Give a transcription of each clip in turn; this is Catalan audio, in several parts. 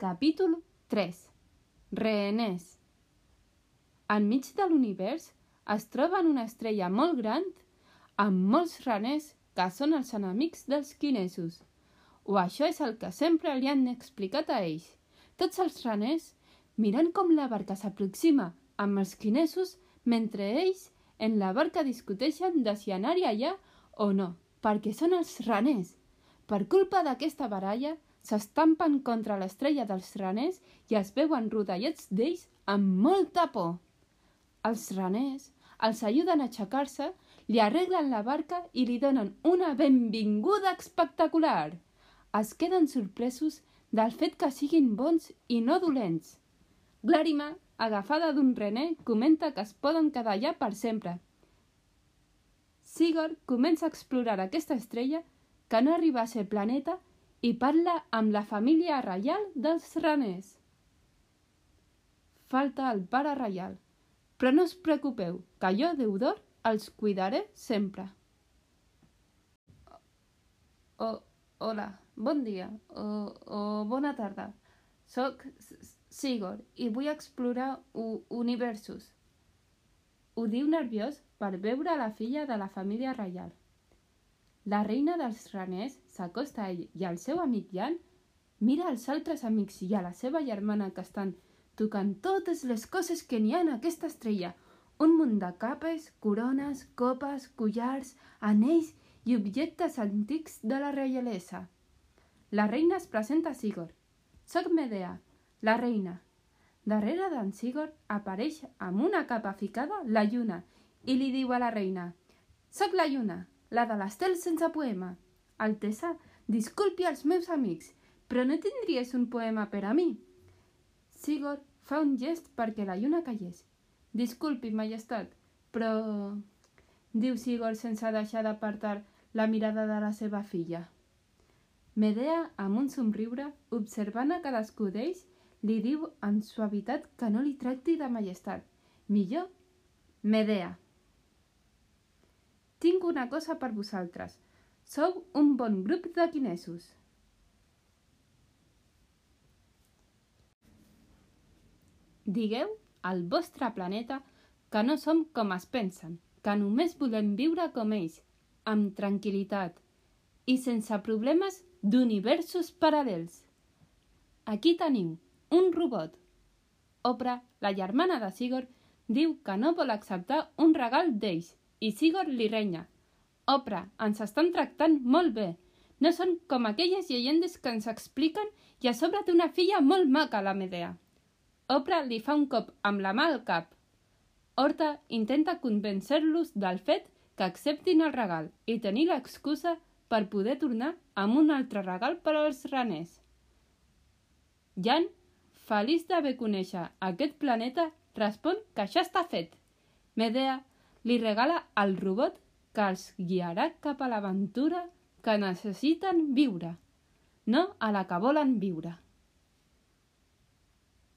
Capítol 3 Reheners Enmig de l'univers es troba una estrella molt gran amb molts reners que són els enemics dels quinesos. O això és el que sempre li han explicat a ells. Tots els reners miren com la barca s'aproxima amb els quinesos mentre ells en la barca discuteixen de si anar-hi allà o no, perquè són els reners. Per culpa d'aquesta baralla, s'estampen contra l'estrella dels raners i es veuen rodellets d'ells amb molta por. Els raners els ajuden a aixecar-se, li arreglen la barca i li donen una benvinguda espectacular. Es queden sorpresos del fet que siguin bons i no dolents. Glàrima, agafada d'un rené, comenta que es poden quedar allà per sempre. Sigurd comença a explorar aquesta estrella que no arriba a ser planeta i parla amb la família reial dels raners. Falta el pare reial, però no us preocupeu, que jo, deudor, els cuidaré sempre. O, hola, bon dia, o, o bona tarda. Soc Sigurd i vull explorar universos. Ho diu nerviós per veure la filla de la família reial. La reina dels raners s'acosta a ell i al seu amic Jan mira els altres amics i a la seva germana que estan tocant totes les coses que n'hi ha en aquesta estrella. Un munt de capes, corones, copes, collars, anells i objectes antics de la reialesa. La reina es presenta a Sigurd. Soc Medea, la reina. Darrere d'en Sigurd apareix amb una capa ficada la lluna i li diu a la reina Soc la lluna, la de l'estel sense poema. Altesa, disculpi els meus amics, però no tindries un poema per a mi? Sigurd fa un gest perquè la lluna callés. Disculpi, majestat, però... diu Sigurd sense deixar d'apartar la mirada de la seva filla. Medea, amb un somriure, observant a cadascú d'ells, li diu amb suavitat que no li tracti de majestat. Millor, Medea. Tinc una cosa per vosaltres. Sou un bon grup de quinesos. Digueu al vostre planeta que no som com es pensen, que només volem viure com ells, amb tranquil·litat i sense problemes d'universos paral·lels. Aquí teniu un robot. Oprah, la germana de Sigurd, diu que no vol acceptar un regal d'ells i Sigurd li renya. Oprah, ens estan tractant molt bé. No són com aquelles llegendes que ens expliquen i a sobre té una filla molt maca, la Medea. Oprah li fa un cop amb la mà al cap. Horta intenta convèncer-los del fet que acceptin el regal i tenir l'excusa per poder tornar amb un altre regal per als raners. Jan, feliç d'haver conèixer aquest planeta, respon que això està fet. Medea li regala el robot que els guiarà cap a l'aventura que necessiten viure, no a la que volen viure.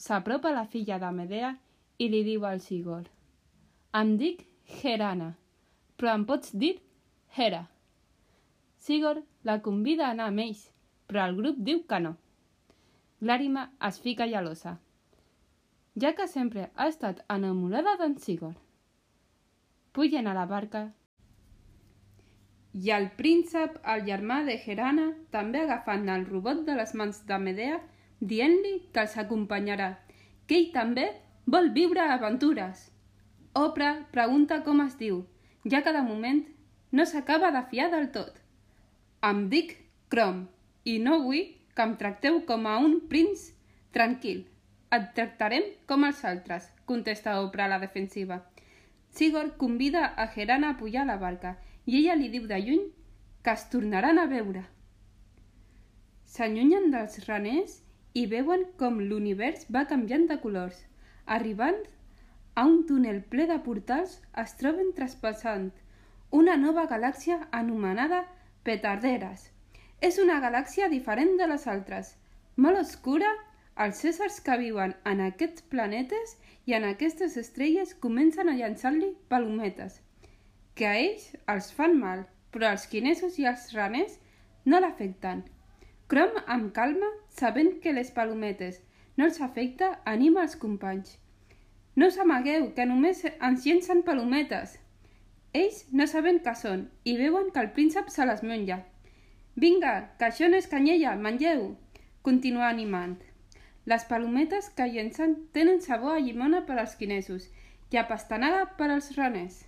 S'apropa la filla de Medea i li diu al Sigurd Em dic Herana, però em pots dir Hera. Sigurd la convida a anar amb ells, però el grup diu que no. Glàrima es fica gelosa, ja que sempre ha estat enamorada d'en Sigurd pugen a la barca i el príncep, el germà de Herana, també agafant el robot de les mans de Medea, dient-li que els acompanyarà, que ell també vol viure aventures. Oprah pregunta com es diu, ja que de moment no s'acaba de fiar del tot. Em dic Crom i no vull que em tracteu com a un prinц tranquil. Et tractarem com els altres, contesta Oprah a la defensiva. Sigurd convida a Herana a pujar a la barca i ella li diu de lluny que es tornaran a veure. S'allunyen dels raners i veuen com l'univers va canviant de colors. Arribant a un túnel ple de portals es troben traspassant una nova galàxia anomenada Petarderes. És una galàxia diferent de les altres, molt oscura els éssers que viuen en aquests planetes i en aquestes estrelles comencen a llançar-li palometes, que a ells els fan mal, però els quinesos i els raners no l'afecten. Crom, amb calma, sabent que les palometes no els afecta, anima els companys. No us amagueu, que només ens llencen palometes. Ells no saben què són i veuen que el príncep se les menja. Vinga, que això no és canyella, mengeu! Continua animant. Les palometes que llencen tenen sabor a llimona per als quinesos i a pastanada per als raners.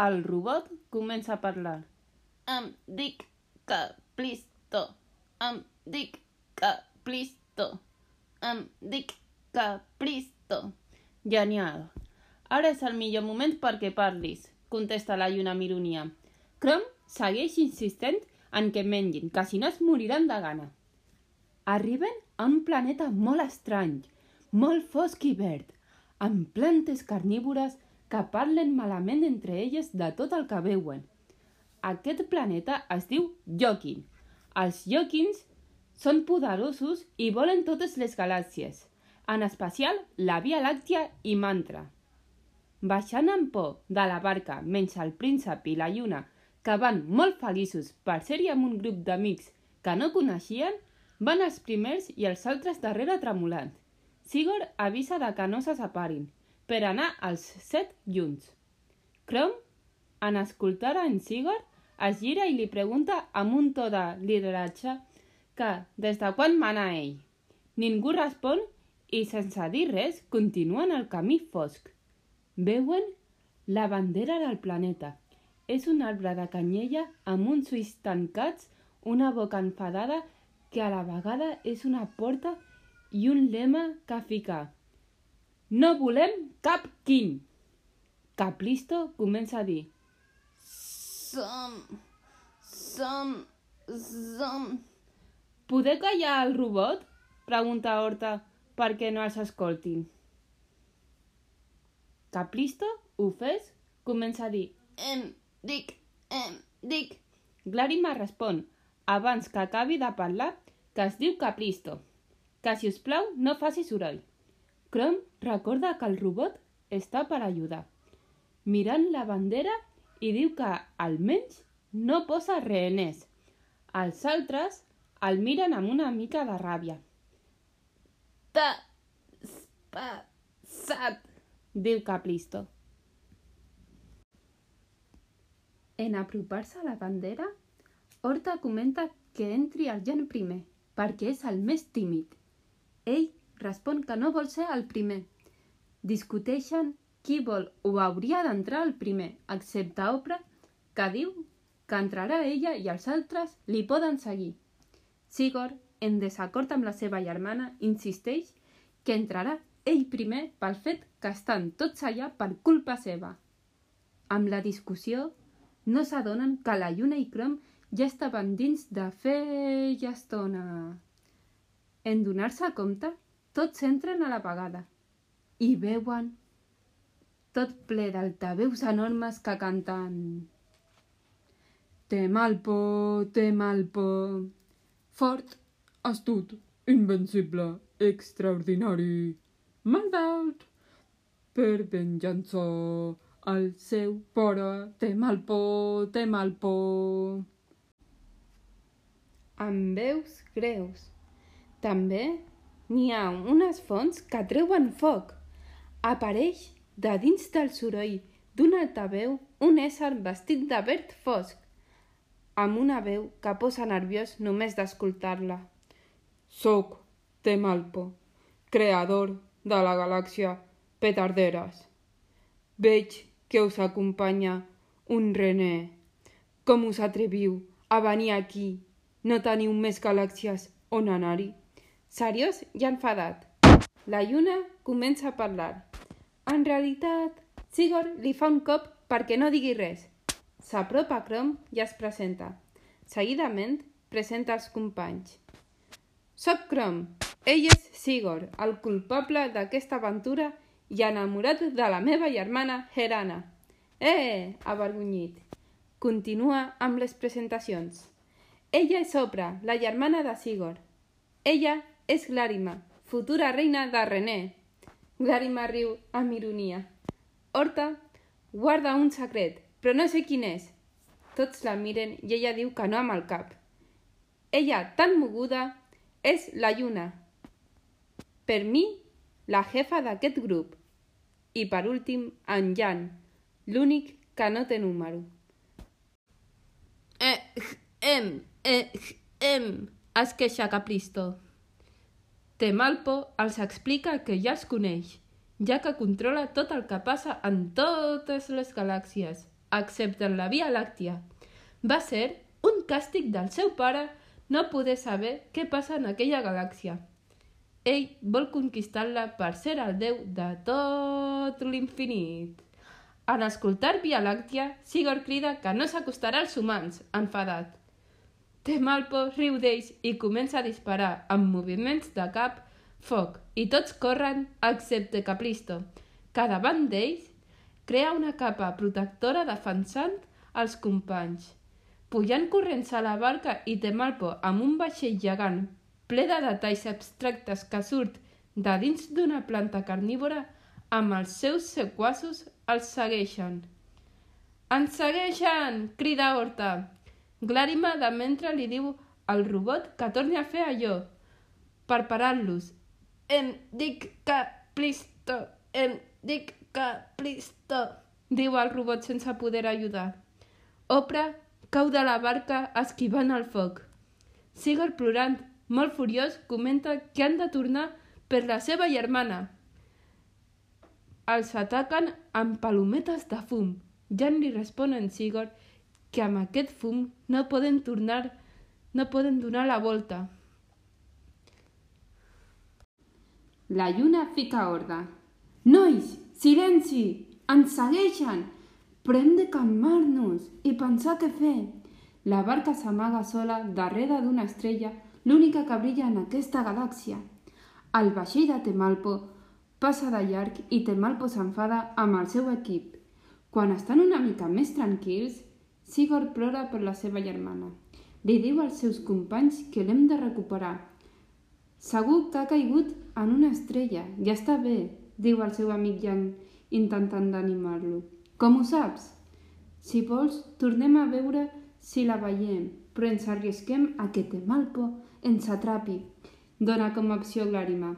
El robot comença a parlar. Em dic Caplisto. Em dic Caplisto. Em dic Caplisto. Genial. Ara és el millor moment perquè parlis, contesta la lluna amb ironia. Crom segueix insistent en que mengin, que si no es moriran de gana. Arriben a un planeta molt estrany, molt fosc i verd, amb plantes carnívores que parlen malament entre elles de tot el que veuen. Aquest planeta es diu Jokin. Els Jokins són poderosos i volen totes les galàxies, en especial la Via Làctia i Mantra. Baixant amb por de la barca menys el príncep i la lluna, que van molt feliços per ser-hi amb un grup d'amics que no coneixien, van els primers i els altres darrere tremolant. Sigor avisa de que no se separin, per anar als set junts. Crom, en escoltar en Sigurd, es gira i li pregunta amb un to de lideratge que des de quan mana ell. Ningú respon i, sense dir res, continuen el camí fosc. Veuen la bandera del planeta. És un arbre de canyella amb uns ulls tancats, una boca enfadada que a la vegada és una porta i un lema que fica No volem cap quin. Caplisto comença a dir Som... som... som... Poder callar el robot? Pregunta Horta perquè no els escoltin. Caplisto, ho fes? Comença a dir Em dic, em dic. Glàrima respon, abans que acabi de parlar, que es diu Caplisto. Que, si us plau, no faci soroll. Crom recorda que el robot està per ajudar. Mirant la bandera i diu que, almenys, no posa reheners. Els altres el miren amb una mica de ràbia. T'ha passat, diu Caplisto. En apropar-se a la bandera, Horta comenta que entri el Jan primer, perquè és el més tímid. Ell respon que no vol ser el primer. Discuteixen qui vol o hauria d'entrar el primer, excepte Oprah, que diu que entrarà ella i els altres li poden seguir. Sigurd, en desacord amb la seva germana, insisteix que entrarà ell primer pel fet que estan tots allà per culpa seva. Amb la discussió, no s'adonen que la Lluna i Crom ja estaven dins de feia estona. En donar-se compte, tots entren a la vegada i veuen tot ple d'altaveus enormes que canten Té mal por, té mal por, fort, astut, invencible, extraordinari, maldat, per venjança, el seu pare té mal por, té mal por. Amb veus greus. També n'hi ha unes fonts que treuen foc. Apareix de dins del soroll d'un altaveu un ésser vestit de verd fosc, amb una veu que posa nerviós només d'escoltar-la. Soc Temalpo, creador de la galàxia Petarderes. Veig que us acompanya un René. Com us atreviu a venir aquí? No teniu més galàxies on anar-hi? Seriós i enfadat. La lluna comença a parlar. En realitat, Sigurd li fa un cop perquè no digui res. S'apropa a Crom i es presenta. Seguidament, presenta els companys. Soc Crom. Ell és Sigurd, el culpable d'aquesta aventura i enamorat de la meva germana Herana. Eh, avergonyit. Continua amb les presentacions. Ella és Oprah, la germana de Sigurd. Ella és Glàrima, futura reina de René. Glàrima riu amb ironia. Horta guarda un secret, però no sé quin és. Tots la miren i ella diu que no amb el cap. Ella, tan moguda, és la Lluna. Per mi, la jefa d'aquest grup. I per últim, en Jan, l'únic que no té número. Eh, em, eh, em, es queixa Caplisto. Temalpo els explica que ja els coneix, ja que controla tot el que passa en totes les galàxies, excepte en la Via Làctia. Va ser un càstig del seu pare no poder saber què passa en aquella galàxia. Ell vol conquistar-la per ser el déu de tot l'infinit. En escoltar Via Làctia, Sigor crida que no s'acostarà als humans, enfadat. Temalpo riu d'ells i comença a disparar amb moviments de cap, foc, i tots corren excepte Caplisto, que davant d'ells crea una capa protectora defensant els companys. Pujant corrents a la barca i Temalpo amb un vaixell gegant ple de detalls abstractes que surt de dins d'una planta carnívora, amb els seus sequassos els segueixen. Ens segueixen! crida Horta. Glàrima de mentre li diu al robot que torni a fer allò, per parar-los. Em dic que plisto, em dic que plisto, diu el robot sense poder ajudar. Oprah cau de la barca esquivant el foc. Sigurd plorant, molt furiós, comenta que han de tornar per la seva germana. Els ataquen amb palometes de fum. Jan li respon en Sigurd que amb aquest fum no poden tornar, no poden donar la volta. La lluna fica horda. Nois, silenci! Ens segueixen! Però hem de calmar-nos i pensar què fer. La barca s'amaga sola darrere d'una estrella, l'única que brilla en aquesta galàxia. El vaixell de Temalpo passa de llarg i Temalpo s'enfada amb el seu equip. Quan estan una mica més tranquils, Sigurd plora per la seva germana. Li diu als seus companys que l'hem de recuperar. Segur que ha caigut en una estrella, ja està bé, diu el seu amic Jan, intentant d'animar-lo. Com ho saps? Si vols, tornem a veure si la veiem, però ens arrisquem a que Temalpo ens atrapi. Dona com a opció Glàrima.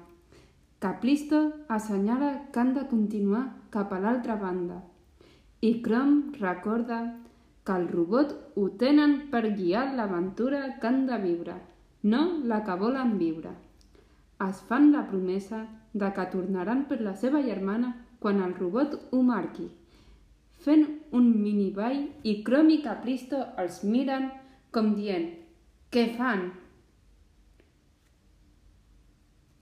Caplisto assenyala que han de continuar cap a l'altra banda. I Crom recorda que el robot ho tenen per guiar l'aventura que han de viure, no la que volen viure. Es fan la promesa de que tornaran per la seva germana quan el robot ho marqui fent un mini ball i Crom i Capristo els miren com dient «Què fan?